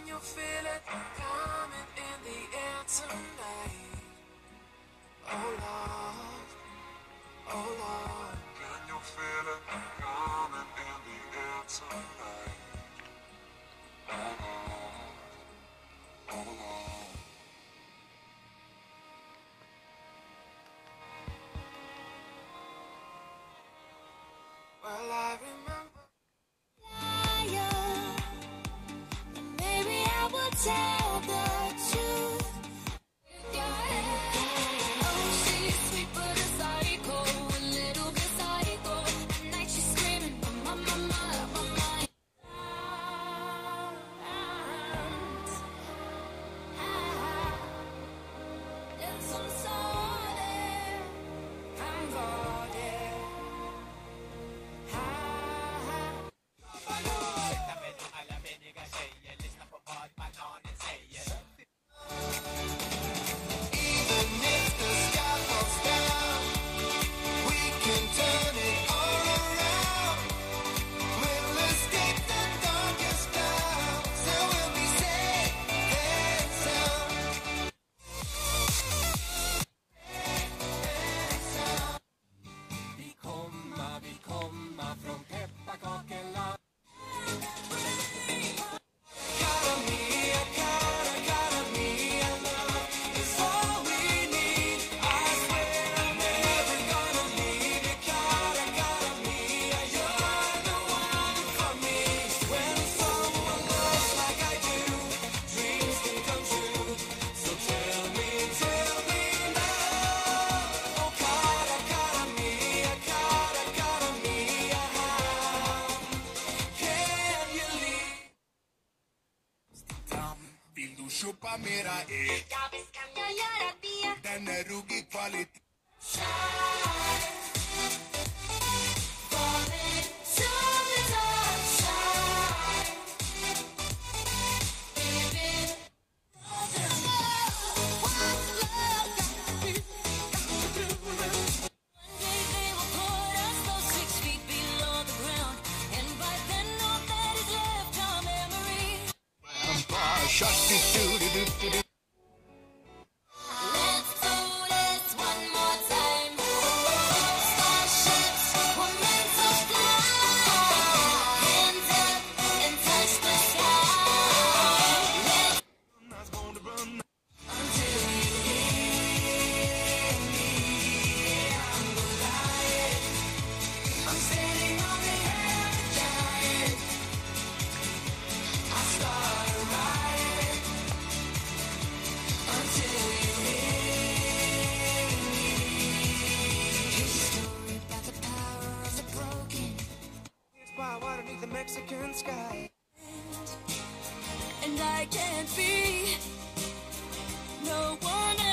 when you feel it coming. tell som mera E! Eh. Ja, visst kan jag göra det. Den är ruggig kvalitet. Shut it doo doo doo doo. broken. It's by water beneath the Mexican sky. And I can't be no one.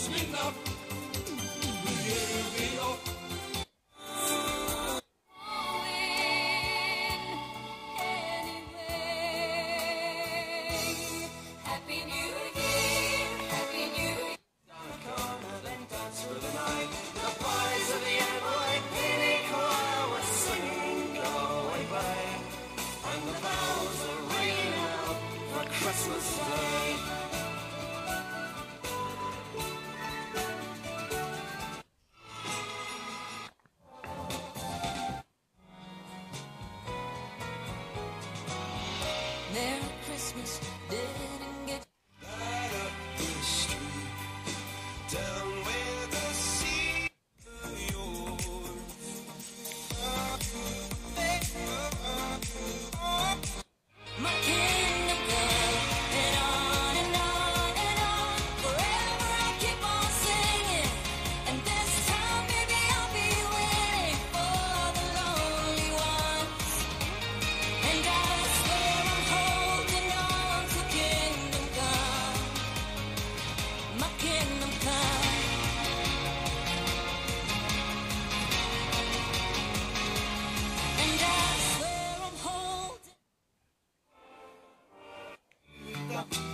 Smirnoff. honest.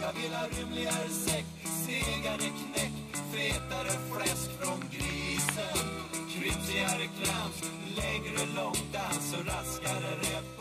Jag vill ha rymligare säck, segare knäck Fetare fläsk från grisen. Kryptigare krams, längre långdans och raskare rätt